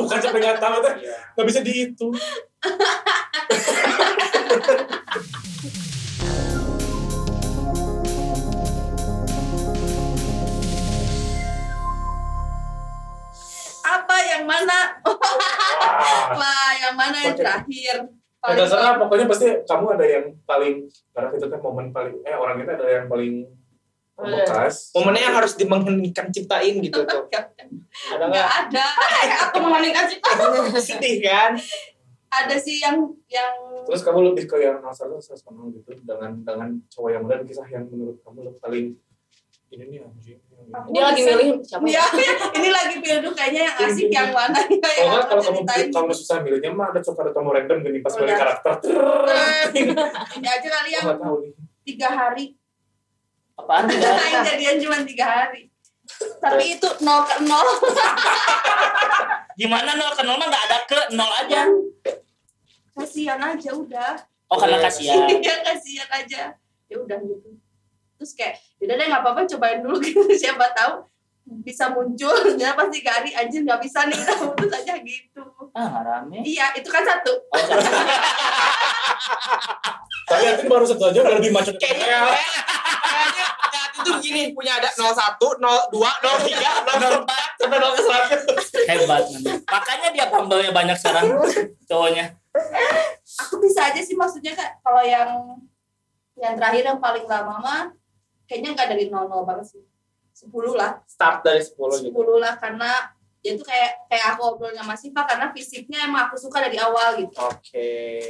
tuh kan sampai nggak tahu tuh nggak bisa dihitung Apa yang mana? Wah. Yang mana yang terakhir? Ya, terserah pokoknya pasti kamu ada yang paling karena itu kan momen paling eh orang kita ada yang paling membekas Momennya yang harus dimenghentikan ciptain gitu tuh. Ada Nggak ada. Aku mengeningkan cita. Sedih kan? Ada sih yang yang terus kamu lebih ke yang asal senang gitu dengan dengan cowok yang dan kisah yang menurut kamu lebih paling ini nih anjing Dia lagi milih siapa? Iya, ini lagi pilih kayaknya yang asik yang mana ya yang nggak kalau kamu kamu susah milihnya mah ada ada kamu random gini pas Oh, milih iya. karakter Ini aja kali yang tiga hari. Apaan? Yang jadian cuma tiga hari. Tapi itu nol ke nol. Gimana nol ke nol mah nggak ada ke nol aja. Kasihan aja udah. Oh karena kasihan. Iya kasihan aja. Ya udah gitu. Terus kayak, yaudah deh nggak apa-apa cobain dulu gitu. Siapa tahu bisa muncul. Dia pasti gari anjir nggak bisa nih. Kita putus aja gitu. Ah rame. Iya, itu kan satu. Oh, tapi nanti baru satu aja udah lebih macet Kayaknya kayaknya itu gini punya ada 01, 02, 03, 04 sampai 0 ke 100. Hebat memang. Makanya dia bumble-nya banyak sekarang cowoknya. Aku bisa aja sih maksudnya kak. Kalau yang yang terakhir yang paling lama mah kayaknya nggak dari nol nol banget sih. 10 lah. Start dari 10 10 gitu. lah karena ya itu kayak kayak aku obrol sama Siva karena fisiknya emang aku suka dari awal gitu. Oke.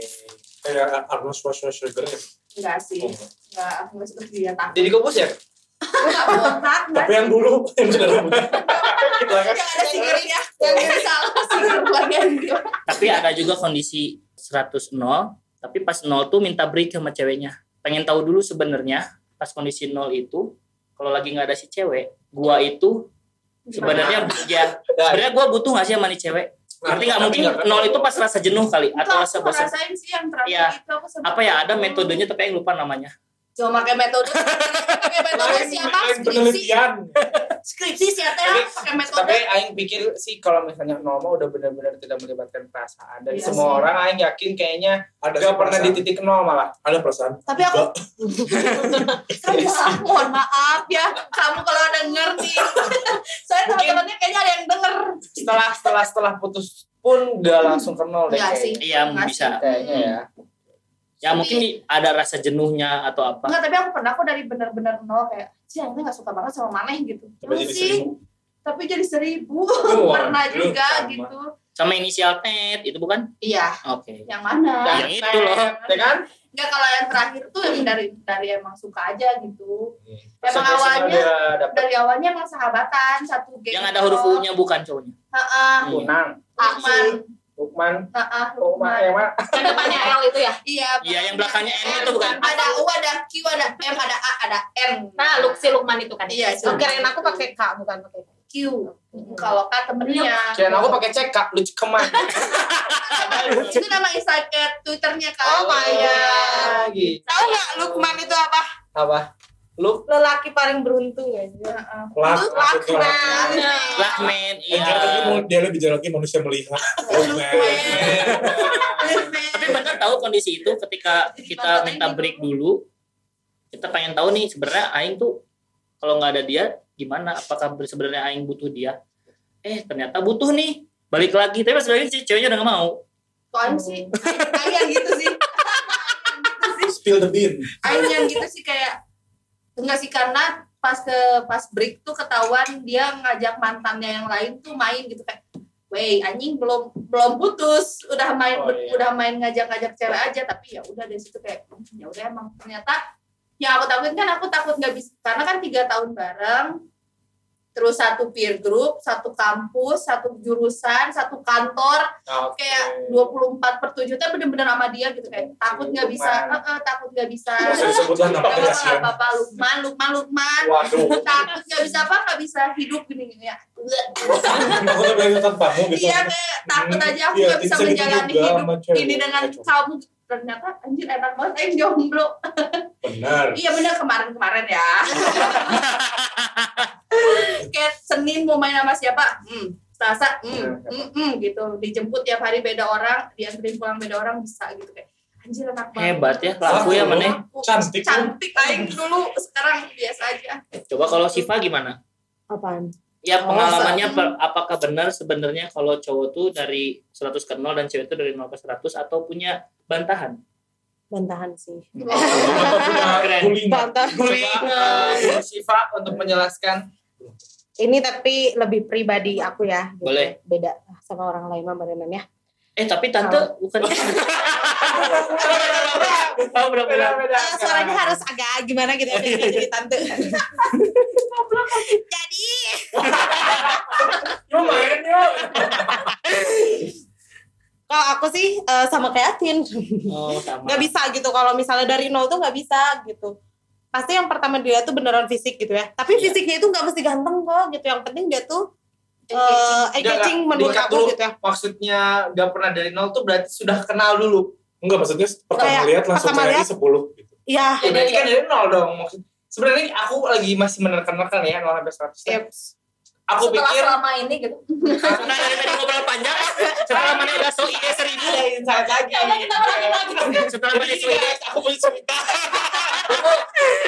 kayak Arnold Schwarzenegger ya Enggak sih. Oh. Enggak, aku nggak suka dia takut. Jadi kubus ya? Botak, tapi yang dulu yang sudah rambutnya Gitu kan? Yang ada singernya, yang ini salah singer bagian. Tapi ada juga kondisi 100 nol. Tapi pas nol tuh minta break sama ceweknya. Pengen tahu dulu sebenarnya pas kondisi nol itu kalau lagi nggak ada si cewek, gua itu sebenarnya ya sebenarnya gua butuh nggak sih sama nih cewek? Ngerti nggak mungkin nol itu pas rasa jenuh kali atau rasa aku bosan. ngerasain sih yang terakhir Iya. itu aku sempat Apa ya ada metodenya tapi yang lupa namanya. Cuma pakai metode pakai metode siapa? Skripsi. Skripsi siapa ya? Pakai metode. Tapi Aing pikir sih kalau misalnya normal udah benar-benar tidak melibatkan perasaan. Dan Iya semua sih. orang Aing yakin kayaknya ada gak pernah di titik nol malah. ada perasaan Tapi aku saya mohon maaf ya kamu kalau denger nih. Saya teman-temannya kayaknya ada yang denger. Setelah setelah setelah putus pun gak langsung ke nol deh kayaknya. sih. Iya Enggak bisa. Kayaknya ya. Ya mungkin di- ada rasa jenuhnya atau apa. Enggak, tapi aku pernah aku dari benar-benar nol kayak, sih aku nggak suka banget sama Maneh gitu. Tapi Terus jadi sih, seribu. tapi jadi seribu. Wah, pernah juga sama. gitu. Sama inisial net itu bukan? Iya, Oke. yang mana? Yang itu loh. Ya kan? Enggak kalau yang terakhir tuh yang dari dari emang suka aja gitu. Emang Sampai awalnya dari awalnya emang sahabatan satu geng. Yang ada huruf U-nya bukan cowoknya. Heeh. Iya. Kunang, Lukman. Lukman, Heeh, Lukman, yang mana? Yang depannya L itu ya? Iya. Iya, yang belakangnya N itu bukan? Ada U, ada Q, ada M, ada A, ada N. Nah, Luk si Lukman itu kan. Iya, Oh, kirain aku pakai K bukan pakai K. Q. Kalau K temennya. Kirain aku pakai cek kak, lucu keman. itu nama Instagram Twitternya Kak. Oh my God. Gitu. Tahu nggak Lukman itu apa? Apa? Lu Lelaki paling beruntung ya. Heeh. Lak, Lu maksudnya Lakman. Lah men, Yang jalan lagi iya. mau dia lebih lagi manusia melihat. Oh. Tapi benar tahu kondisi itu ketika kita minta break dulu, kita pengen tahu nih sebenarnya Aing tuh kalau nggak ada dia gimana? Apakah sebenarnya Aing butuh dia? Eh ternyata butuh nih. Balik lagi, tapi pas balik si ceweknya udah gak mau. Soalnya sih, Aing yang gitu sih. Spill the bean. Aing yang gitu sih kayak enggak sih karena pas ke pas break tuh ketahuan dia ngajak mantannya yang lain tuh main gitu kayak Wey, anjing belum belum putus, udah main Oh, iya. udah main ngajak-ngajak cewek aja, tapi ya udah dari situ kayak "Hmm, ya udah emang ternyata yang aku takutin kan aku takut nggak bisa karena kan tiga tahun bareng, terus satu peer group, satu kampus, satu jurusan, satu kantor, Oke. kayak 24 per 7 tuh bener-bener sama dia gitu kayak takut nggak bisa, eh, eh, takut nggak bisa Gak usah disebutlah Gak namanya apa kasihan. apa Lukman, Lukman, Lukman. Waduh. Takut nggak bisa apa, nggak bisa hidup gini gini ya. Aku tanpamu gitu. Iya kayak takut aja aku Iya, nggak bisa gitu menjalani hidup ini dengan kamu. Ternyata anjir enak banget, Aing jomblo. Benar. Iya bener kemarin-kemarin ya. kayak Senin mau main sama siapa? Hmm. Selasa, hmm, hmm, hmm, gitu. Dijemput tiap hari beda orang, dianterin pulang beda orang bisa gitu kayak. Anjir anak banget. Hebat ya, laku ya mana? Cantik. Cantik aing dulu, sekarang biasa aja. Coba kalau Siva gimana? Apaan? Ya Oh, pengalamannya per- apakah benar sebenarnya kalau cowok tuh dari 100 ke 0 dan cewek itu dari 0 ke 100 atau punya bantahan? Bantahan sih. Keren. guling. Bantahan. Siva untuk menjelaskan. Ini tapi lebih pribadi aku ya. gitu. Boleh. Beda sama orang lain mah beneran ya. Eh tapi tante bukan Oh, Beda-beda. Eh, suaranya harus agak gimana gitu ya jadi, jadi tante. jadi yuk. kalau aku sih eh, sama kayak Atin Oh, sama. nggak bisa gitu kalau misalnya dari nol tuh nggak bisa gitu pasti yang pertama dia tuh beneran fisik gitu ya tapi Iya. fisiknya itu nggak mesti ganteng kok gitu yang penting dia tuh eh eye Nggak, catching nggak. menurut aku dulu. gitu ya Maksudnya gak pernah dari nol tuh berarti sudah kenal dulu. Enggak maksudnya pertama Kayak lihat langsung pertama lihat. 10 gitu. iya Ya berarti kan dari nol dong. Maksud sebenarnya aku lagi masih menerkan-nerkan ya nol sampai seratus. Aku Setelah pikir selama ini gitu. Nah, dari tadi ngobrol panjang, setelah mana udah so ide seribu, insight lagi. Ya kita lagi lagi. setelah mana so ide, aku punya cerita.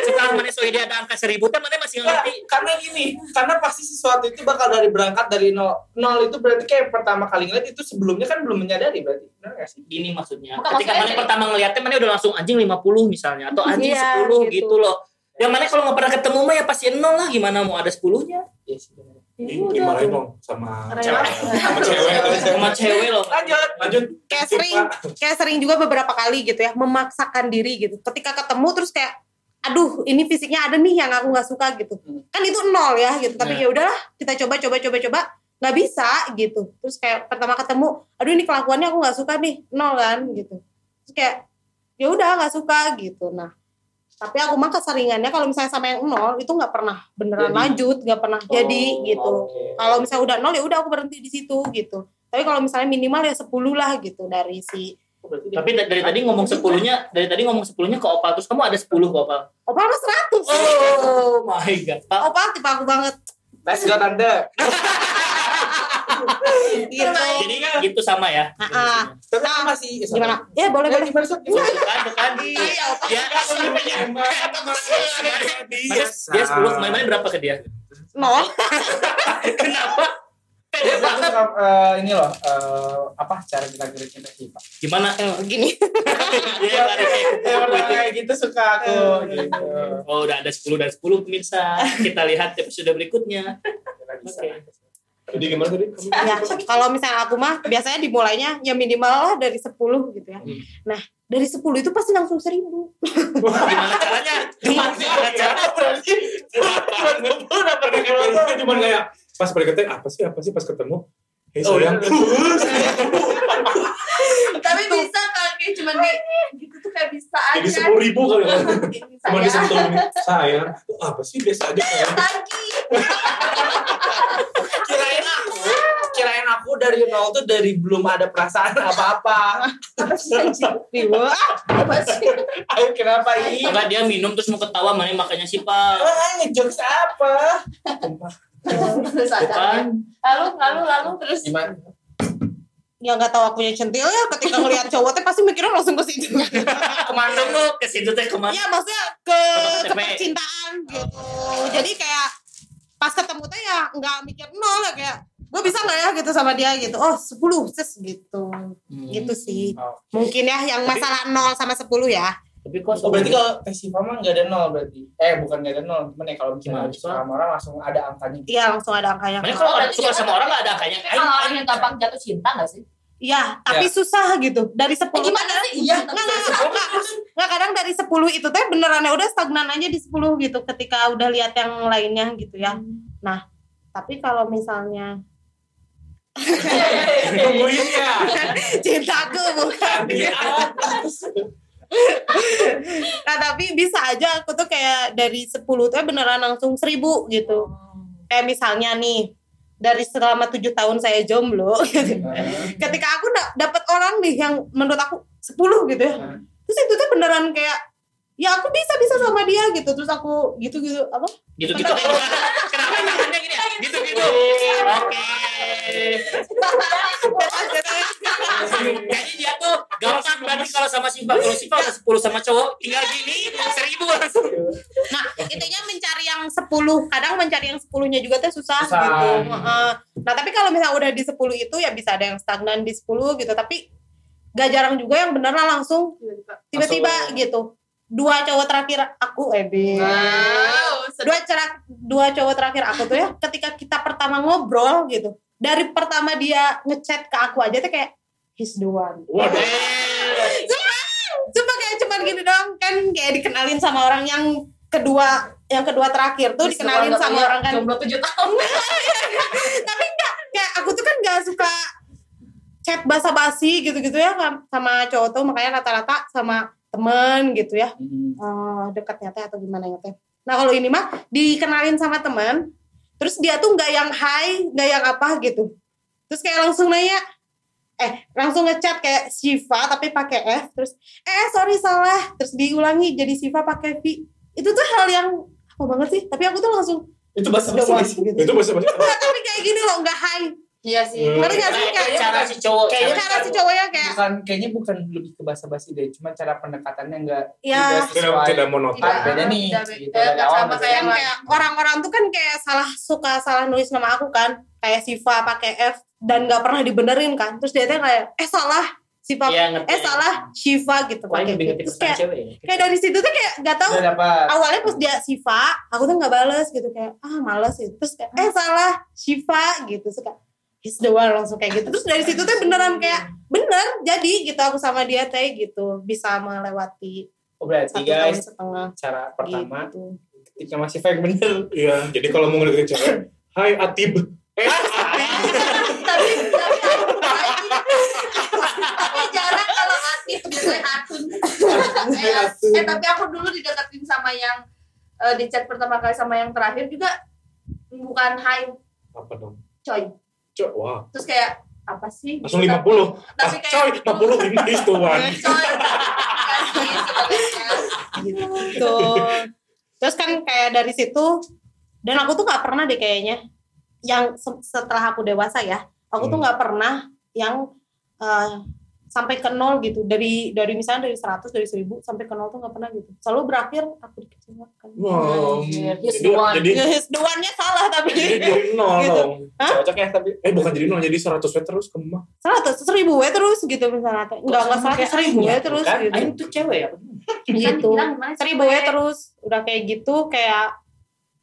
setelah mana so ide ada angka seribu, kan mana masih ngerti. karena gini, karena pasti sesuatu itu bakal dari berangkat dari nol. Nol itu berarti kayak pertama kali ngeliat itu sebelumnya kan belum menyadari berarti. Benar gak sih? Gini maksudnya, Bukan, ketika maksudnya mana pertama ngeliatnya mana udah langsung anjing 50 misalnya, atau anjing Iya, 10 gitu. gitu loh. Yang mana kalau nggak pernah ketemu mah ya pasti nol lah, gimana mau ada 10-nya? Iya sih benar. Ini Udah. Dimarahin dong sama cewek. Sama cewek. Sama cewek loh. Lanjut. Lanjut. kayak sering kayak sering juga beberapa kali gitu ya memaksakan diri gitu ketika ketemu terus kayak aduh ini fisiknya ada nih yang aku nggak suka gitu Hmm. kan itu nol ya gitu tapi Ya. ya udahlah kita coba coba coba coba nggak bisa gitu terus kayak pertama ketemu aduh ini kelakuannya aku nggak suka nih nol kan gitu terus kayak ya udah nggak suka gitu nah tapi aku mah keseringannya kalau misalnya sama yang nol itu nggak pernah beneran Jadi. lanjut nggak pernah jadi Oh, gitu oke. kalau misalnya udah nol ya udah aku berhenti di situ gitu tapi kalau misalnya minimal ya 10 lah gitu dari si Berarti Tapi da- dari tadi ngomong 10-nya, dari tadi ngomong 10-nya ke opal, terus kamu ada 10 ke opal. opal mah 100 Oh my god. Opal tipe aku banget Let's go tante. gitu jadi gitu sama ya. Ah, ah. Tapi aku masih gimana ya boleh Ya, boleh gimana Sob? Gimana? Bukan, bukan. Iya, opal. Dia dia, dia 10 kemarin kemarin berapa ke dia? nol Kenapa? Dia banget. suka, eh, ini loh eh, apa cara kita gila cinta sih pak? Gimana? Eh, gini kupu-kupu Orang itu. kayak gitu suka aku. gitu. Oh udah ada 10 dan 10 pemirsa. Kita lihat episode berikutnya. Oke. Jadi gimana tadi? ya kalau misalnya aku mah biasanya dimulainya ya minimal lah dari 10 gitu ya. Hmm. nah dari 10 itu pasti langsung 1000 Gimana caranya? Gimana udah pernah Dia cuma kayak pas PDKT apa sih apa sih pas ketemu? Hei Oh, sayang, Tapi bisa kalau kayak cuman di gitu tuh kayak bisa aja. jadi sepuluh ribu kali ya. Ini Cuma saya disentuh ini. Sayang, "Oh, apa sih biasa aja sayang. lagi. kirain aku kirain aku dari nol tuh dari belum ada perasaan apa-apa Apa sih Apa sih? ayo kenapa ini Enggak dia minum terus mau ketawa mana makanya sih Pak. ah ngejokes apa Bukan. Lalu lalu lalu terus gimana ya nggak tahu akunya centil ya ketika ngelihat cowok teh pasti mikirnya langsung ke situ Ke mana lu? Ke situ teh ke mana? ya maksudnya ke KTP. ke percintaan gitu jadi kayak pas ketemu teh ya nggak mikir nol ya kayak gue bisa nggak ya gitu sama dia gitu oh 10 ses gitu Hmm. gitu sih Oh. mungkin ya yang masalah nol sama 10 ya Tapi kok Oh berarti kalau tes Siva mah nggak ada nol berarti? Eh bukan nggak ada nol, cuman ya kalau Siva? suka sama orang langsung ada angkanya. iya langsung ada angkanya Mana kalau Berarti suka sama orang gak ada angkanya. Kalau orang yang gampang jatuh cinta gak sih? iya tapi susah gitu dari 10 Eh, gimana sih? Iya. Nggak, nggak, nggak. Nggak, kadang dari 10 itu teh beneran ya udah stagnan aja di 10 gitu ketika udah lihat yang lainnya gitu ya. Nah, tapi kalau misalnya Tungguin ya. cintaku bukan. nah, tapi bisa aja aku tuh kayak dari 10 tuh beneran langsung 1000 gitu. Kayak misalnya nih dari selama tujuh tahun saya jomblo gitu. Ketika aku da- dapat orang nih yang menurut aku 10 gitu ya. Hmm. Terus itu tuh beneran kayak ya aku bisa bisa sama dia gitu terus aku gitu gitu apa Gitu-gitu teh gimana? Kenapa tangannya gini ya? Gitu-gitu. Oke. Kayaknya dia tuh gampang banget kalau sama Siva. Kalau Siva udah 10 sama cowok, tinggal gini, seribu langsung. Nah, intinya mencari yang 10, kadang mencari yang 10-nya juga tuh susah, Susah. gitu. Heeh. Nah, tapi kalau misalnya udah di 10 itu ya bisa ada yang stagnan di 10 gitu, tapi gak jarang juga yang beneran langsung tiba-tiba gitu. Dua cowok terakhir aku Ebe. Wow, Dua cerak dua cowok terakhir aku tuh ya ketika kita pertama ngobrol gitu. Dari pertama dia ngechat ke aku aja tuh kayak he's the one. Waduh. Cuma kayak cuman gini doang. Kan kayak dikenalin sama orang yang kedua yang kedua terakhir tuh dikenalin sama orang kan. Jomblo 7 tahun. tapi enggak kayak aku tuh kan gak suka chat basa-basi gitu-gitu ya sama cowok tuh. Makanya rata-rata sama temen gitu ya. Eh, dekatnya teh atau gimana ya teh. Nah kalau ini mah dikenalin sama teman terus dia tuh nggak yang hai nggak yang apa gitu. Terus kayak langsung nanya eh langsung ngechat kayak Siva tapi pakai F terus eh sorry salah terus diulangi jadi Siva pakai V itu tuh hal yang apa banget sih tapi aku tuh langsung Itu bahasa basi. gitu Itu bahasa bahasa. Tapi kayak gini loh nggak hai Iya sih. Hmm. ngerti gak sih Kayak cara si cowok. Kayaknya cara si cowoknya kayak Bukan kayaknya bukan lebih ke bahasa basi deh, cuma cara pendekatannya enggak ya Tidak tidak monoton. Tidak. beda nih Tidak gitu awal sama kayak orang-orang tuh kan kayak salah suka salah nulis nama aku kan kayak Siva pakai F dan nggak pernah dibenerin kan. Terus dia tuh kayak eh salah Siva Iya, ngerti. eh salah Shiva gitu pakai pesan kayak cewek ya. kayak dari situ tuh kayak gak tahu. Awalnya pas dia Siva aku tuh nggak bales gitu kayak ah males gitu terus kayak eh salah Shiva gitu. Suka he's the one langsung kayak gitu. Terus dari situ tuh beneran kayak bener jadi gitu aku sama dia teh gitu bisa melewati oh, berarti satu tahun guys setengah. cara pertama gitu. ketika masih fake bener. Iya, jadi kalau mau ngedeketin cewek, Hai Atib. Eh, tapi tapi jarang kalau aktif biasanya atun eh, eh, tapi aku dulu dideketin sama yang eh, di chat pertama kali sama yang terakhir juga bukan hai apa dong? coy Cok, wah. terus kayak apa sih Langsung Tapi- 50. tapi Ah, coy, kayak 50 ini one. coy gitu terus kan kayak dari situ dan aku tuh nggak pernah deh kayaknya yang se- setelah aku dewasa ya aku tuh Hmm. nggak pernah yang eh, sampai ke nol gitu dari dari misalnya dari 100 dari 1000 sampai ke nol tuh nggak pernah gitu selalu berakhir aku dikecewakan Wow. Yes, Jadi, one. jadi, Yes, one-nya salah tapi jadi dari nol Gitu. dong. cocok ya tapi Eh bukan jadi nol, jadi 100 W terus kemah. seratus seribu ya terus gitu misalnya teh. nggak nggak seratus seribu ya terus Bukan, gitu tuh cewek ya. Kan gitu bilang gimana, seribu ya terus udah kayak gitu kayak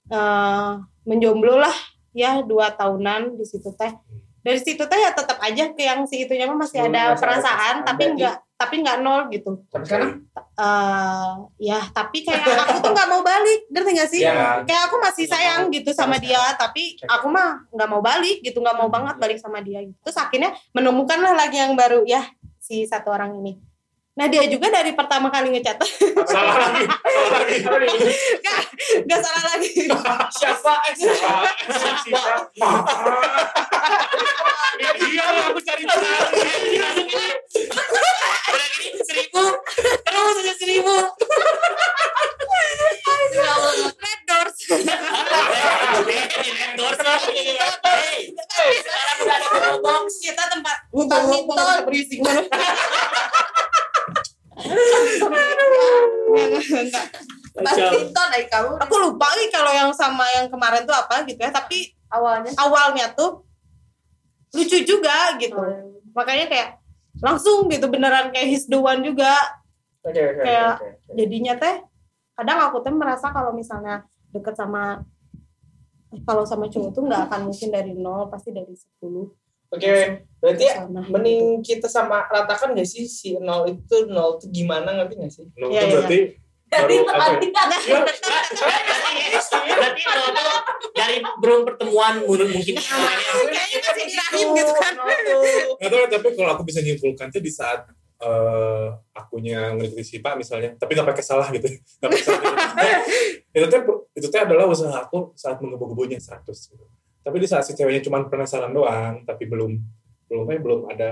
eh menjomblo lah ya dua tahunan di situ teh. Dari situ teh ya tetap aja ke yang si itunya mah masih Hmm, ada perasaan tapi enggak tapi enggak nol gitu. Sekarang? Eh ya tapi kayak aku tuh nggak mau balik ngerti gak sih? Ya. Kayak aku masih sayang gitu sama dia tapi aku mah nggak mau balik gitu nggak mau banget balik sama dia gitu. Terus akhirnya menemukan lah lagi yang baru ya si satu orang ini nah dia juga dari pertama kali ngecat Salah lagi, salah lagi. nggak nggak salah lagi siapa eh siapa Iya, aku cari cari. Udah gini seribu, terus aja seribu. red doors lah. Hey, sekarang udah ada box. kita tempat Badminton. untuk berisik Enggak. badminton ay kamu. Aku lupa nih kalau yang sama yang kemarin tuh apa gitu ya tapi awalnya. awalnya tuh lucu juga gitu. Makanya kayak langsung gitu beneran kayak his the one juga. Oke oke Kayak- oke, oke. jadinya teh kadang aku tuh merasa kalau misalnya deket sama kalau sama cowok tuh nggak akan mungkin dari nol pasti dari 10 oke berarti sana mending kita sama ratakan gak sih si nol itu nol itu gimana ngerti gak sih Nol Iya, itu iya, berarti dari ya? perhatian Berarti lo tuh dari belum pertemuan mungkin mungkin kayaknya masih di rahim gitu kan Nggak tahu tapi kalau aku bisa nyimpulkan tuh di saat eh akunya ngikutin si Pak misalnya, tapi nggak pakai salah gitu, nggak pakai salah. gitu. itu tuh itu tuh adalah usaha aku saat menggebu-gebunya 100 gitu. Tapi di saat si ceweknya cuma penasaran doang, tapi belum belum ya, belum ada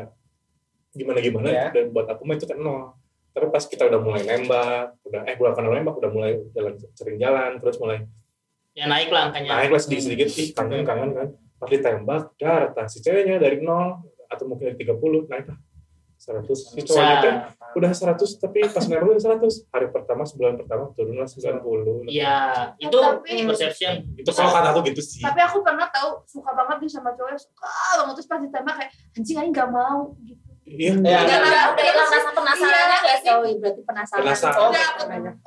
gimana gimana Iya. dan buat aku mah itu kan nol. Tapi pas kita udah mulai nembak, udah eh bukan nembak, udah mulai jalan sering jalan, terus mulai ya naik lah angkanya. naik lah sedikit sedikit ih kangen kangen kan pas ditembak dar si ceweknya dari nol atau mungkin dari 30 naik lah 100 si cowoknya teh udah 100 tapi pas nembak udah 100 hari pertama sebulan pertama turunlah 90 Iya, itu Tapi- perception. itu kalau kata aku gitu sih. Tapi aku pernah tahu suka banget nih sama cowok suka banget. Terus pas ditembak kayak anjing aing nggak mau gitu. Iya. Ya, Iya, udah, udah hilang iya. rasa penasarannya gak sih? oh iya, berarti penasaran. aku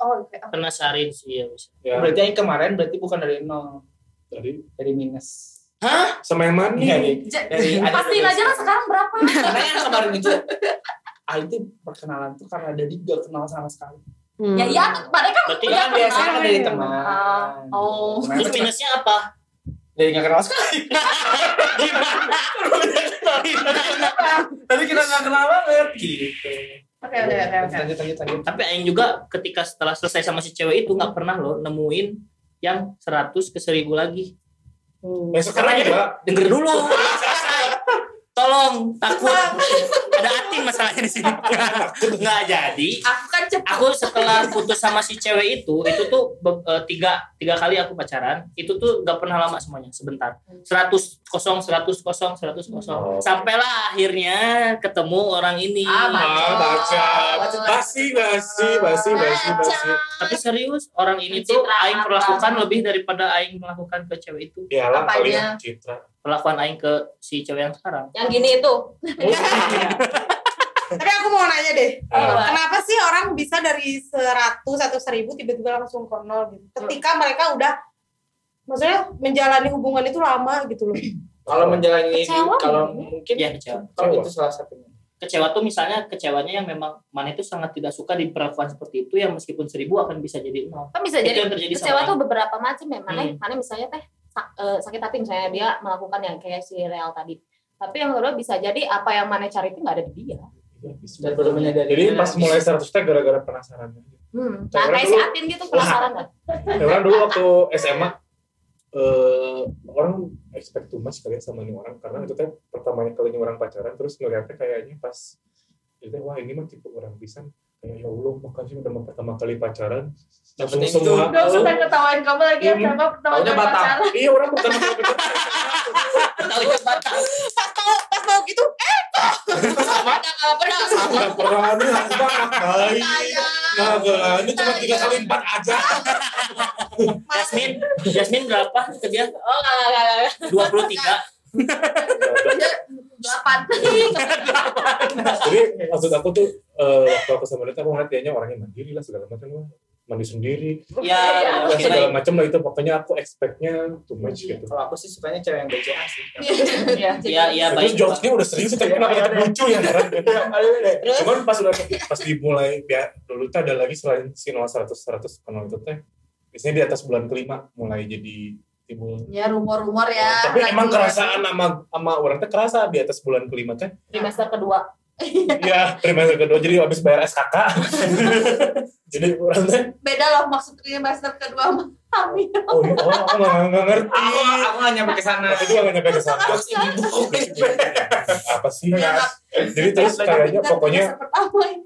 oh kayak oh, Penasarin sih ya. bisa. ya. Berarti yang kemarin berarti bukan dari nol, tadi dari minus. Sama yang mana Iya, nih. Ja- Dari ada Pastiin dari- aja lah sekarang berapa. Karena yang kemarin itu ah itu perkenalan tuh karena dari gak kenal sama sekali. Hmm. Ya iya, mereka kan Berarti Kan biasanya kan dari teman. Ah, oh. Terus minusnya apa? dari gak kenal sekali. Tadi kita gak kenal banget gitu. oke oke oke oke Lanjut lanjut lanjut. Tapi Aing juga ketika setelah selesai sama si cewek itu nggak pernah loh nemuin yang 100 ke 1000 lagi. Hmm. ya sekarang juga Denger dulu. Tolong, takut. Ada atin masalahnya di sini. Nggak jadi. aku kan cepet Aku setelah putus sama si cewek itu, itu tuh be- eh, tiga tiga kali aku pacaran, itu tuh nggak pernah lama semuanya, sebentar. 100 kosong, 100 kosong, 100 kosong. Oh. Sampailah akhirnya ketemu orang ini. Ah, ah baca basi basi basi basi basi Tapi serius, orang ini tuh Aing perlakukan lebih daripada Aing melakukan ke cewek itu. Iyalah ya Citra. Perlakuan Aing ke si cewek yang sekarang. Yang gini itu. Tapi aku mau nanya deh, Ah, kenapa sih orang bisa dari 100 atau 1000 tiba-tiba langsung ke nol gitu? Ketika mereka udah maksudnya menjalani hubungan itu lama gitu loh. Kalau menjalani Kecewa kalau mungkin Iya, kecewa. kalau itu salah satunya. Kecewa tuh misalnya kecewanya yang memang mana itu sangat tidak suka diperlakukan seperti itu yang meskipun seribu akan bisa jadi nol. Kan bisa Itu jadi yang terjadi kecewa tuh beberapa macam ya. Mana Hmm. mana misalnya teh eh, sakit hati misalnya dia melakukan yang kayak si Real tadi. Tapi yang kedua bisa jadi apa yang mana cari itu nggak ada di dia. bisa. Dan belum menyadari. Jadi pas mulai 100 teh gara-gara penasaran. Hmm. Nah, kayak si Atin gitu penasaran kan. Ya orang dulu waktu SMA eh orang expect too much kali ya sama ini orang karena itu teh pertamanya kalinya orang pacaran terus ngeliatnya kayaknya pas itu wah ini mah tipe orang pisan kayak ya Allah makanya udah mau pertama kali pacaran. Langsung Dapetin semua. Gak usah ketawain kamu lagi ya sama pertama kali pacaran. iya orang pertama kali pacaran batal. Pas mau pas mau gitu, Sama. Kalau pernah. Sama. nggak pernah ini anak baik nggak nggak ini cuma tiga kali empat aja. Yasmin, Yasmin berapa? Ke dia? Oh, enggak enggak enggak. 23. Delapan. jadi maksud aku tuh eh, waktu aku sama dia tuh aku ngeliat dianya orangnya mandiri lah segala macam lah mandi sendiri Ya, ya, oke segala macam lah itu pokoknya aku expectnya too much gitu Kalau aku sih sukanya cewek yang BCA sih. Iya. Ya, ya baik. jokesnya udah sering sih, tapi kenapa tetap lucu ya? heran. Cuman pas udah pas dimulai ya, dulu tuh ada lagi selain si 0 100 100 kenal itu teh. Biasanya di atas bulan kelima mulai jadi timbul. Ya rumor-rumor ya. Tapi Lagi- emang kerasaan sama sama orang teh kerasa di atas bulan kelima teh. Trimester kedua. Iya, trimester kedua jadi habis bayar SKK. jadi orang teh Beda loh maksud trimester kedua sama hamil. oh, iya, oh aku nggak nggak ngerti. Aku aku nggak nyampe ke sana. Aku juga nggak nyampe ke sana. Terus ibu Apa sih? Jadi terus kayaknya pokoknya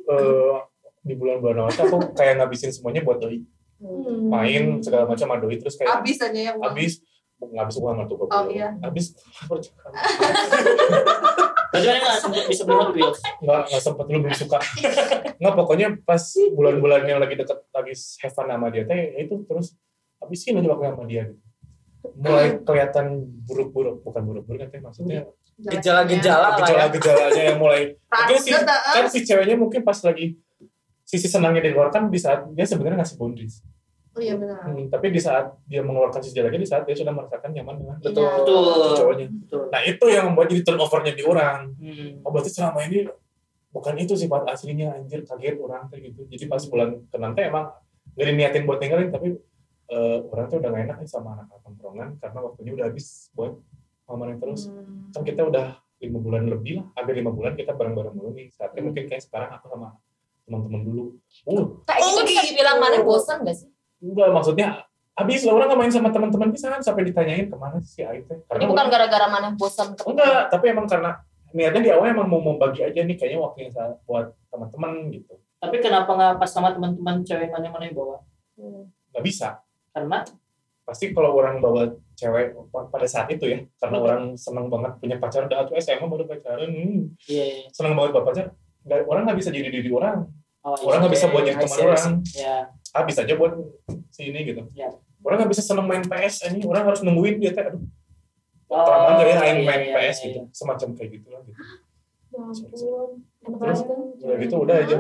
eh, di bulan-bulan awal tuh aku kayak ngabisin semuanya buat doi Hmm. main segala macam sama doi terus kayak Habis aja ya uang. habis ngabis uang atau gue Oh, iya. habis Anda nggak bisa nggak sempet lu belum suka nggak pokoknya pas bulan-bulan yang lagi deket lagi have fun sama dia teh ya itu terus habisin aja waktu sama dia gitu mulai kelihatan buruk-buruk bukan buruk-buruk kan teh maksudnya gejala-gejala ya. gejala-gejalanya yang mulai mungkin si, Rambut, ah. kan si ceweknya mungkin pas lagi sisi senangnya di luar kan di saat dia sebenarnya ngasih boundaries Oh iya benar. Hmm, tapi di saat dia mengeluarkan sisi jeleknya di saat dia sudah merasakan nyaman dengan Iya. Betul. Betul. cowoknya Betul. nah itu yang membuat jadi turnovernya di orang Hmm. oh berarti selama ini bukan itu sifat aslinya anjir kaget orang kayak gitu jadi pas bulan keenam teh emang gak diniatin buat tinggalin tapi eh, orang tuh udah gak enak nih sama anak tongkrongan karena waktunya udah habis buat mamanin terus Hmm. kan kita udah lima bulan lebih lah hampir lima bulan kita bareng-bareng dulu nih saatnya Hmm. mungkin kayak sekarang aku sama teman-teman dulu. Uh Kayak gitu Oh, bisa gitu. dibilang mana bosan gak sih? enggak maksudnya habis lah orang gak main sama teman-teman bisa kan sampai ditanyain ke mana sih si Aing teh? Ini karena bukan gara-gara mana bosan enggak tapi emang karena niatnya di awal emang mau membagi aja nih kayaknya waktunya sa- buat teman-teman gitu. Tapi kenapa nggak pas sama teman-teman cewek mana-mana yang bawa? nggak bisa. Karena? Pasti kalau orang bawa cewek pada saat itu ya karena orang seneng banget punya pacar udah tuh SMA baru pacaran hmm, Iya. seneng banget bawa pacar nggak orang nggak bisa jadi diri orang. Oh, orang nggak bisa buat jadi I see, teman I orang. Ya. ah bisa aja buat si ini gitu. Ya. orang nggak bisa seneng main PS ini orang harus nungguin dia teh. Aduh. Oh, aja ya iya, main iya, PS iya, gitu. Semacam kayak gitu. Lah gitu Ya. Enak Terus? udah gitu udah aja.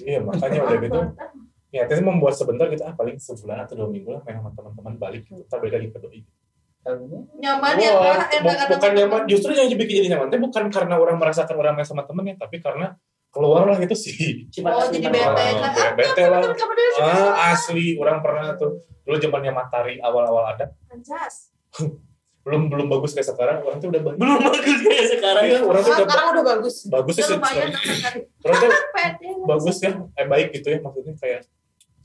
Iya makanya udah gitu. Ya itu membuat sebentar gitu ah paling sebulan atau dua minggu lah main sama teman-teman balik gitu. Ntar balik lagi ke doi Nyaman ya Kak? bu- Enak ada bukan nyaman justru yang dibikin jadi nyaman itu bukan karena orang merasakan orang main sama temennya tapi karena keluar lah gitu sih Oh jadi bete. Ah, Nah, bete lah. Ah asli orang pernah tuh dulu zamannya matahari awal-awal ada Anjas. belum belum bagus kayak sekarang orang tuh udah baik Belum bagus kayak sekarang. iya orang tuh udah sekarang udah bagus bagus Ya sih lumayan sekarang. orang tuh ya. bagus ya eh baik gitu ya maksudnya kayak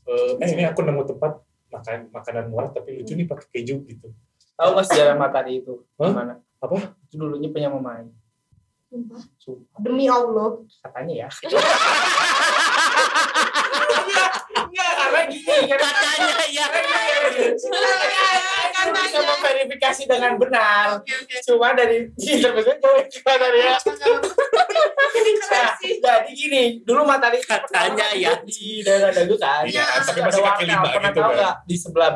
eh, eh ini aku nemu tempat makan makanan murah tapi lucu nih pakai keju gitu Tahu nggak sejarah matahari itu? Hah? Gimana? Apa? Itu dulunya punya mamai. Sumpah. demi Allah Katanya ya. Enggak, karena gini. Katanya ya. kan bisa memverifikasi dengan benar. Cuma dari intervensi jauh gimana ya? Nah, jadi gini, dulu matahari Katanya ya. di daerah dagu kan. Iya, tapi masih kaki lima Pernah gitu tahu kan. nggak di sebelah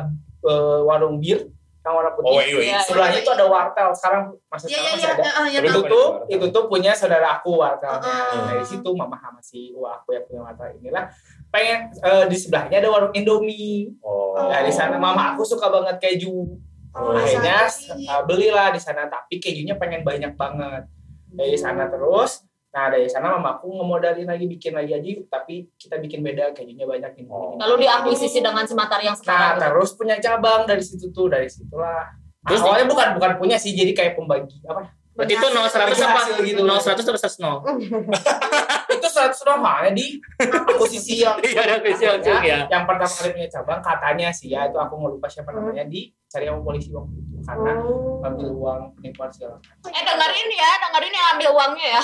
eh, warung bir warna putih? oh iya iya Iya, Sebelahnya itu ada wartel. Sekarang masih Iya sekarang iya masih iya. ada. Ah, ya tahu. itu tuh itu tuh punya saudara aku wartelnya Heeh. dari situ mama sama si wah aku yang punya wartel inilah pengen eh, di sebelahnya ada warung Indomie oh nah di sana mama aku suka banget keju Oh, akhirnya uh, belilah di sana tapi kejunya pengen banyak banget dari sana terus nah dari sana mama aku ngemodalin lagi bikin lagi aja tapi kita bikin beda kejunya banyak ini Oh. Lalu diakuisisi dengan si matahari yang nah sekarang. gitu. terus punya cabang dari situ tuh dari situlah Terus Terus awalnya bukan bukan punya sih jadi kayak pembagi apa Berarti itu 0 100 apa? Gitu. 0 100 atau 100 nol? itu seratus normalnya di posisi yang Iya, ada ya. yang pertama kali punya cabang katanya sih ya itu aku nggak lupa siapa namanya dicari sama polisi waktu itu karena ambil uang penipuan segala macam. Eh dengerin ya, dengerin yang ambil uangnya ya.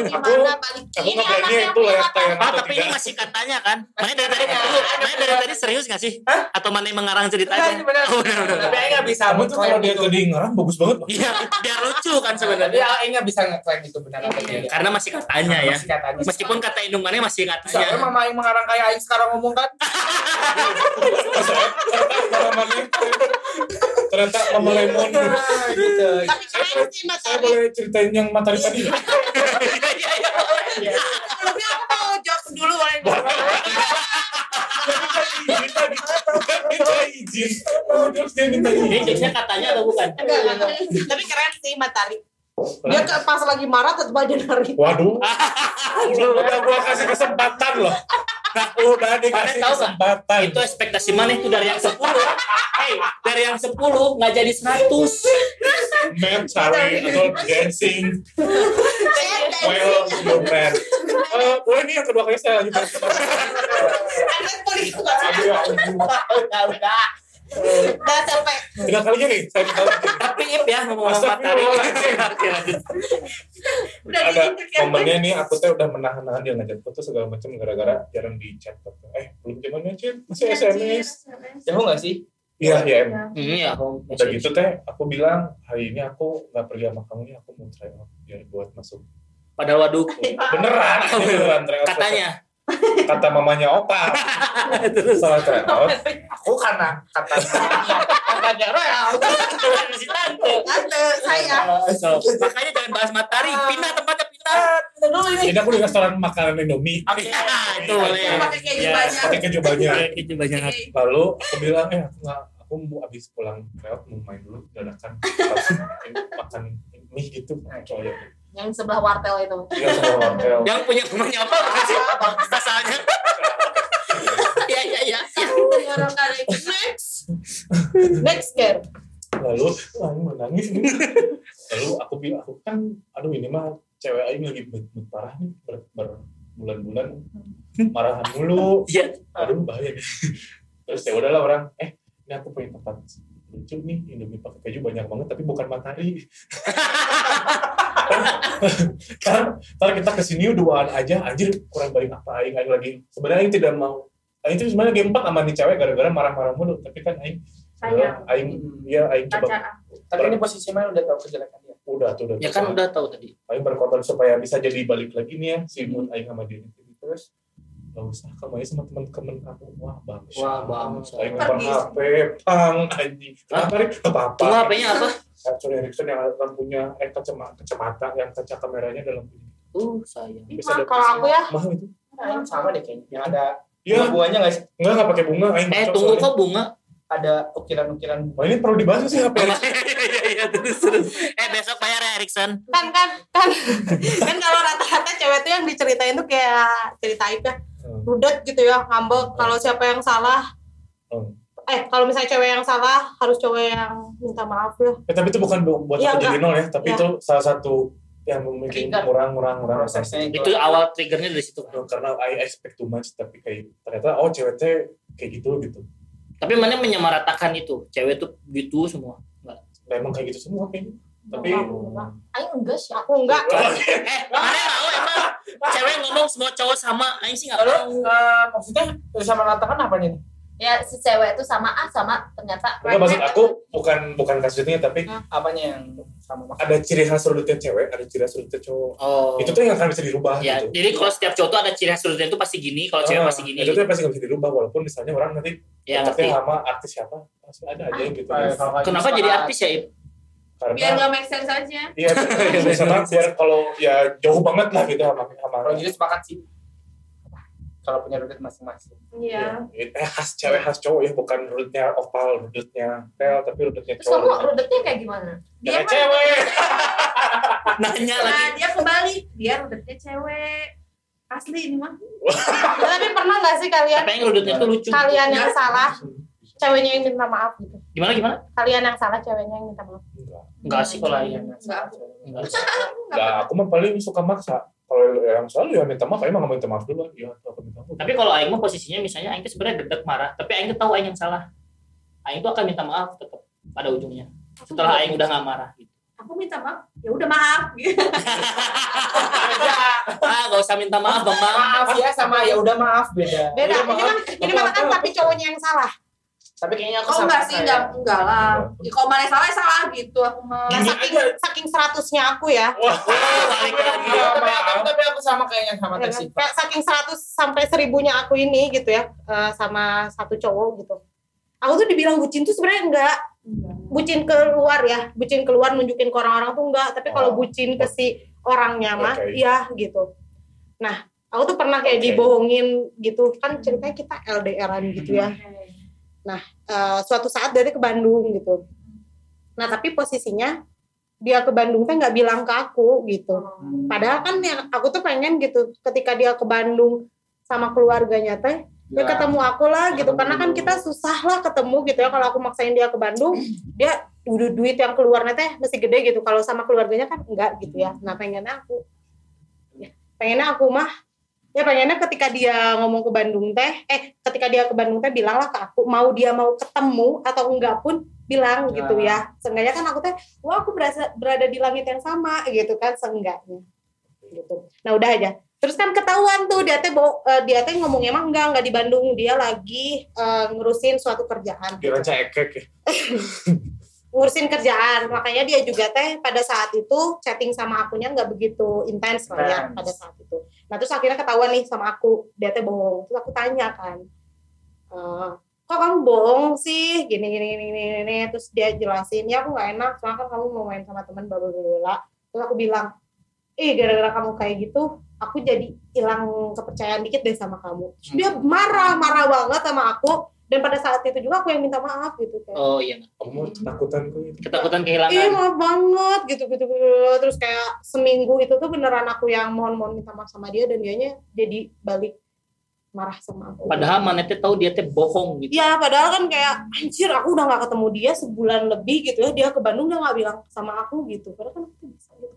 Gimana balik aku Ini nggak anaknya itu punya layak tayang Ah, atau tapi ini masih katanya kan? Mana dari tadi tunggu, mana dari tadi serius gak sih? Atau mana yang mengarang ceritanya? benar. Oh, benar, benar. Tapi Aing nggak bisa kamu tuh kalau dia itu. tadi ngarang bagus banget Iya, biar lucu kan Tapi sebenarnya. Aing nggak bisa ngeklaim itu benar atau Iya, tidak. Karena masih katanya ya. Masih katanya. Meskipun kata indungannya masih Soalnya katanya. mama Aing mengarang kayak Aing sekarang ngomong kan. ternyata mama lemon gitu. tapi keren sih saya matahari boleh ceritain yang matahari tadi nggak? Iya, iya, iya. sebelumnya aku mau jawab dulu boleh Minta izin terus dia minta Ini izin jokesnya katanya atau bukan? Tapi keren sih matahari dia ke, pas lagi marah tetap aja nari. Waduh. Udah gua kasih kesempatan loh. Nah udah dikasih tahu kesempatan. Itu ekspektasi mana? Itu dari yang 10 Hey, dari yang 10 nggak jadi 100 map sorry atau dancing. Well your man. Boleh nih yang kedua kali saya politik. Aduh, ya ampun. Udah capek tiga minta lanjut. Tapi Ip ya. Oke, lanjut. Udah ada ya. momennya nih aku tuh udah menahan-nahan dia ngajak foto segala macam gara-gara jarang di chat eh belum zamannya chat masih Iya, SMS Jauh nggak sih? iya iya. Hmm, ya, aku udah gitu teh aku bilang hari ini aku nggak pergi sama kamu nih aku mau try out biar buat masuk. Padahal waduh beneran ini beneran try out katanya kata mamanya opa. Terus. Soal try out Aku karena kata katanya Royal. si tante. tante saya. So, makanya jangan bahas matahari, pindah tempatnya pindah. Dulu ini. ini aku di restoran makanan Indomie. Ya, itu boleh. Pakai keju Ya, banyak. pakai keju banyak. Keju banyak. lalu aku bilang eh aku nggak aku mau abis pulang try out mau main dulu dadakan makan mie gitu oh ya Yang sebelah wartel itu. Yang punya rumahnya apa bukan sih? Asalnya. Iya, iya, iya. Ya. Orang kali next next girl lalu wah ini mau nangis nih. lalu aku bilang aku kan aduh ini mah cewek aing lagi mood parah nih ber, ber- bulan-bulan marahan mulu Iya. aduh bahaya nih terus ya udahlah orang eh ini aku punya tempat lucu nih Indomie pakai keju banyak banget tapi bukan matahari karena ntar kita ke sini duaan aja. Anjir kurang baik apa aing aing lagi. Sebenarnya aing tidak mau. Aing itu sebenarnya game 4 sama nih cewek gara-gara marah-marah mulu. Tapi kan Aing Sayang. Aing iya Aing coba Tapi ini posisi mana udah tahu kejelekan dia. udah tuh udah. Ya kan udah tahu tadi. Aing berkorban supaya bisa jadi balik lagi nih ya. Si mood Aing sama dia terus gak usah kamu aja sama teman-teman aku wah bagus Wah, bagus. Aing Pergi. ngebar HP pang anjing. Kenapa nih Gak apa-apa Tunggu HP-nya apa? Sony Ericsson yang ada lampunya eh kacamata kacamata yang kaca kameranya ada lampunya Uh, sayang. Bisa Kalau aku ya, mahal itu Nah, ini sama deh kayaknya. Yang ada iya buahnya nggak sih? enggak enggak pakai bunga Eh, cocok tunggu soalnya. kok bunga. Ada ukiran-ukiran Wah, ini perlu dibahas sih HP Iya iya terus terus. Eh besok bayar ya Erikson. kan kan kan kan kalau rata-rata cewek tuh yang diceritain tuh kayak cerita Aika Hmm. rudet gitu ya ngambek kalau siapa yang salah Hmm. Eh kalau misalnya cewek yang salah harus cewek yang minta maaf ya Eh, tapi itu bukan bu- buat Iya, aku jadi nol ya, tapi Iya. itu salah satu yang Trigger. kurang kurang kurang prosesnya Itu awal triggernya dari situ. kan. karena I expect too much tapi kayak ternyata oh cewek teh kayak gitu gitu. Tapi mana menyamaratakan itu? Cewek tuh gitu semua. Enggak. Nah, emang kayak gitu semua kayaknya. Tapi Ayo enggak sih. aku enggak Eh, mana tahu emang cewek ngomong semua cowok sama, aing sih enggak tahu. eh, maksudnya sama ratakan apa nih? Ya si cewek itu sama A sama ternyata enggak maksud aku bukan bukan kasusnya tapi Apanya yang sama maksudnya? ada ciri khas sudutnya cewek, ada ciri khas sudutnya cowok. Oh. Itu tuh yang akan bisa dirubah Ya, gitu. jadi kalau setiap cowok tuh ada ciri khas sudutnya itu pasti gini, kalau cewek Ah, pasti gini. Itu tuh pasti nggak bisa dirubah walaupun misalnya orang nanti Ya cocoknya sama artis siapa pasti ada aja yang gitu. Nggak Kenapa jadi artis ya? Ip? biar Karena nggak make sense aja Iya, biar kalau ya jauh banget lah gitu sama sama Kalau jadi sepakat sih. Kalau punya rudit masing-masing. iya Eh khas cewek khas cowok ya bukan rudutnya oval, rudutnya tel tapi rudutnya Terus kamu cowok. rudetnya kayak gimana? Dia cewek. Nanya lagi. nah dia kembali dia rudetnya cewek asli ini mah tapi pernah nggak sih kalian Tapi yang rudutnya tuh lucu. kalian yang salah ceweknya yang minta maaf gitu Gimana gimana? kalian yang salah ceweknya yang minta maaf Enggak. Enggak sih kalau Iya, aing. Enggak. Enggak. Enggak, aku mah paling suka maksa. Kalau yang selalu ya minta maaf, emang nggak minta maaf dulu. Iya, aku minta maaf. Tapi kalau aing mah posisinya misalnya aing tuh sebenarnya gedek marah, tapi aing tuh tahu aing yang salah. Aing tuh akan minta maaf tetap pada ujungnya. Setelah aing udah nggak marah gitu. aku minta maaf ya udah maaf gitu Ah, gak usah minta maaf, Bang. Maaf ya sama ya udah maaf beda. beda Udah, ini maaf. mah ini mah kan tapi cowoknya yang salah Tapi kayaknya aku oh sama enggak sih enggak enggak lah ya, kalau mana salah ya salah gitu aku mah Nah, Gini saking aja. saking seratusnya aku ya Wah, balik lagi. Iya, tapi aku tapi aku sama kayaknya sama Ya kan? Tesi. kayak saking 100 sampai seribunya aku ini gitu ya eh, sama satu cowok gitu aku tuh dibilang bucin tuh sebenarnya enggak bucin keluar ya bucin keluar nunjukin ke orang-orang tuh enggak tapi kalau Oh. bucin ke si orangnya mah Oke. iya gitu nah aku tuh pernah kayak Oke. dibohongin gitu kan ceritanya kita LDRan gitu ya Eh, suatu saat dia ke Bandung gitu. Nah tapi posisinya dia ke Bandung teh nggak bilang ke aku gitu. Padahal kan yang aku tuh pengen gitu ketika dia ke Bandung sama keluarganya teh ya ketemu aku lah gitu. Karena kan kita susah lah ketemu gitu ya. Kalau aku maksain dia ke Bandung dia duit duit yang keluarnya teh mesti gede gitu. Kalau sama keluarganya kan enggak gitu ya. Nah pengennya aku. Ya, pengennya aku mah ya pengennya ketika dia ngomong ke Bandung teh eh ketika dia ke Bandung teh bilanglah ke aku mau dia mau ketemu atau enggak pun bilang gitu ya. Seenggaknya kan aku teh wah aku berasa berada di langit yang sama gitu kan seenggaknya gitu. Nah udah aja. Terus kan ketahuan tuh dia teh eh, dia teh ngomongnya emang enggak enggak di Bandung. Dia lagi eh, ngurusin suatu kerjaan. Kira cekek ya. ngurusin kerjaan. Makanya dia juga teh pada saat itu chatting sama akunya nggak begitu intens lah ya pada saat itu nah terus akhirnya ketahuan nih sama aku. Dia teh bohong. Terus aku tanya kan "Eh, kok kamu bohong sih? Gini gini gini gini, gini. terus dia jelasin ya aku nggak enak. Soalnya kan kamu mau main sama teman bla bla." terus aku bilang eh gara-gara kamu kayak gitu aku jadi hilang kepercayaan dikit deh sama kamu. Terus dia marah marah banget sama aku dan pada saat itu juga aku yang minta maaf gitu kayak Oh iya. Kamu ketakutan kok itu. Ketakutan Iya kehilangan. maaf banget gitu gitu gitu terus kayak seminggu itu tuh beneran aku yang mohon mohon minta maaf sama dia dan dianya jadi balik marah sama aku. Padahal mana teh tahu dia teh bohong gitu. Ya padahal kan kayak anjir aku udah nggak ketemu dia sebulan lebih gitu ya dia ke Bandung dia nggak bilang sama aku gitu padahal kan aku bisa gitu.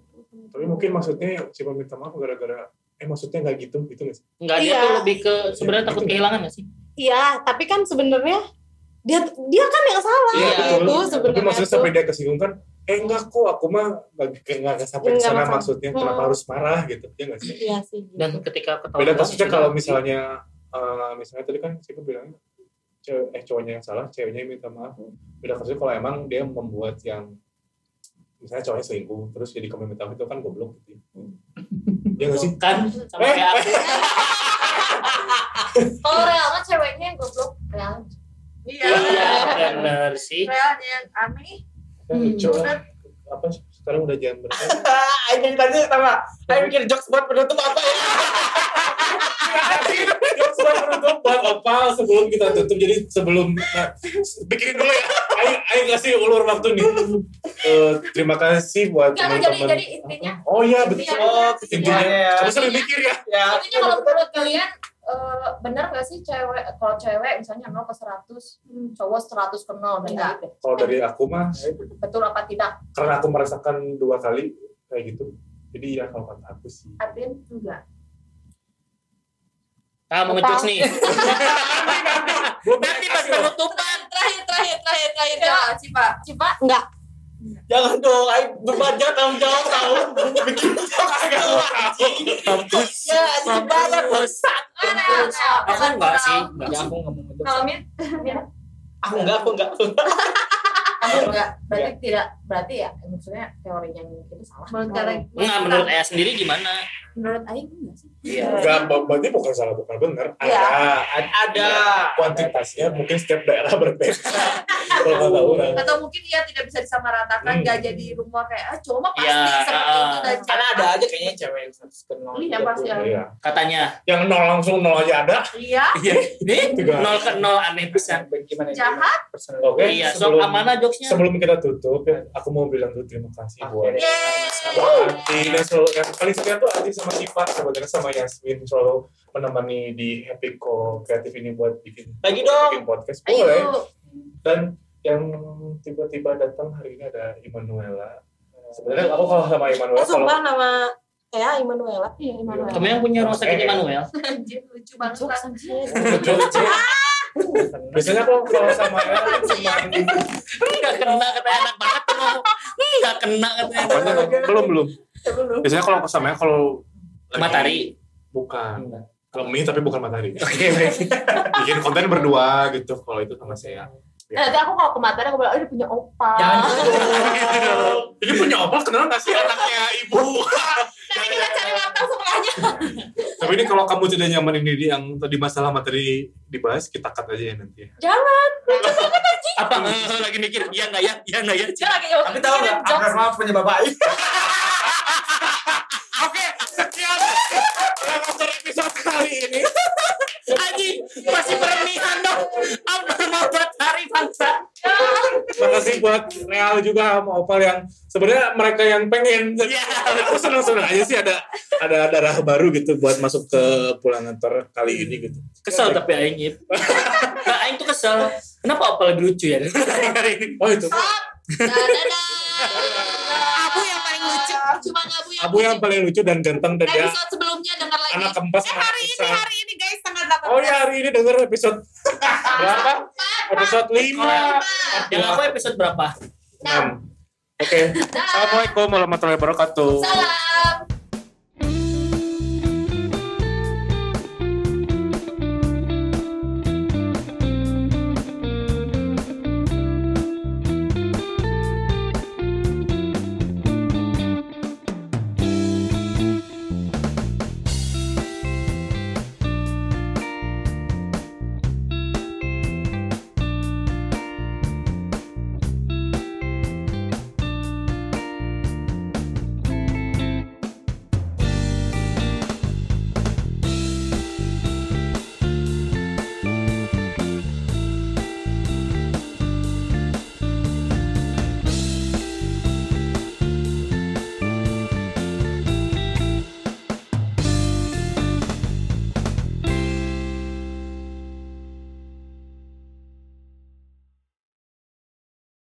Tapi mungkin maksudnya cuma minta maaf gara-gara eh maksudnya nggak gitu gitu nggak sih? Enggak dia Iya. tuh lebih ke sebenarnya takut Gitu. kehilangan gak sih? Iya tapi kan sebenarnya dia dia kan yang salah Iya, gitu betul. Tapi sebenarnya maksudnya sampai dia kesinggung kan eh enggak kok aku mah nggak nggak nggak sampai ke Nggak sana masalah. maksudnya kenapa Hmm. harus marah gitu ya nggak sih Iya sih. Gitu. Dan ketika ketahuan beda kasusnya kalau misalnya eh, misalnya tadi kan siapa bilang cewek eh cowoknya yang salah ceweknya yang minta maaf beda kasusnya kalau emang dia membuat yang misalnya cowoknya selingkuh terus jadi kamu minta maaf itu kan goblok gitu ya nggak sih kan sama Eh, kayak aku Kalau real mah ceweknya yang goblok real. Iya. iya bener sih Realnya yang aneh. kan lah. apa sih, sekarang udah jam berapa jadi tadi sama. Aing mikir jokes buat penutup apa ya? Jokes buat penutup buat opal sebelum kita tutup jadi sebelum nah, pikirin dulu ya Aing Aing kasih ulur waktu nih Eh, terima kasih buat Enggak, jadi teman-teman jadi intinya oh iya betul Intinya- Oh, intinya ya. coba sambil mikir ya Ya. intinya kalau menurut kalian eh, benar nggak sih cewek kalau cewek misalnya 0 ke 100 cowok 100 ke 0 Enggak. gitu. kalau dari aku mah betul apa tidak karena aku merasakan dua kali kayak gitu jadi ya kalau kata aku sih Adin enggak. ah mau ngejokes nih nanti pas penutupan Terakhir, terakhir, terakhir, terakhir. Ya, Cipa. Cipa Enggak. Jangan dong, Aing berbanja tanggung jawab tahu. Bikin jokes agak anjing. Ya, anjing mana ya? aku enggak sih enggak Ya sih aku nggak mau. Kalau Min, Aku enggak, aku enggak. kamu enggak berarti tidak berarti ya maksudnya teorinya yang itu salah. Menurut kalian. enggak menurut Aya sendiri gimana Menurut Aing enggak sih? iya enggak ber- berarti bukan salah bukan benar Iya. ada Ada. kuantitasnya mungkin setiap daerah berbeda orang Atau mungkin dia tidak bisa disamaratakan, Hmm. nggak jadi rumor kayak, ah mah pasti Iya, seperti ah. itu dan Karena ada aja kayaknya cewek yang satu ke nol. Iya, pasti ada. iya katanya yang nol langsung nol aja ada Iya, iya ini Juga. nol ke nol aneh pisan Gimana? Jahat. Oke iya sok sebelum amanah jokesnya sebelum kita tutup ya aku mau bilang dulu terima kasih buat Yeay. buat Ati dan selalu yang paling setia tuh Ati sama Siva sebenarnya sama Yasmin selalu menemani di Happy Co kreatif ini buat bikin Lagi dong. bikin podcast boleh Ayo. dan yang tiba-tiba datang hari ini ada Immanuela sebenarnya aku kalau sama Immanuela Eh, kalau sumpah nama ya Immanuela. Iya, Immanuel. kamu yang punya rumah sakit. Immanuel lucu banget. Pak. anjir. biasanya kalau kalau sama Ella cuma enggak kena katanya enak banget enggak kena katanya. Belum belum biasanya kalau sama Ella kalau matahari. Bukan. Kalau mie tapi bukan matahari. Oke bikin konten berdua gitu kalau itu sama saya Nah, nanti aku kalau ke Matahari aku bilang, oh dia punya opa. Jangan Ini punya opal kenal nggak sih anaknya ibu? Nanti kita cari matang sebelahnya. Tapi ini kalau kamu tidak nyaman ini di yang tadi masalah materi dibahas, kita cut aja ya nanti. ya. apa Eh, lagi mikir iya enggak ya iya enggak ya. Tapi tahu nggak? Abnormal punya bapak Aing. Oke, sekian Remaster episode kali ini. Aji masih bernihan dong apa mau matahari bangsa Makasih buat Real juga sama Opal yang sebenarnya mereka yang pengen. Iya. Aku senang-senang aja sih ada ada darah baru gitu buat masuk ke pulang ngantor kali ini gitu. kesel tapi Aing Ip. nah, Aing tuh kesel kenapa apa lebih lucu ya hari ini Oh itu. Dadah. Abu yang paling lucu. Cuma Abu yang Abu yang paling lucu dan ganteng dan dia episode sebelumnya dengar lagi. anak keempat Eh hari ini hari ini guys tanggal 18. Oh ya hari ini denger episode berapa? Episode 5 yang aku episode berapa 6 Oke Assalamualaikum warahmatullahi wabarakatuh Salam.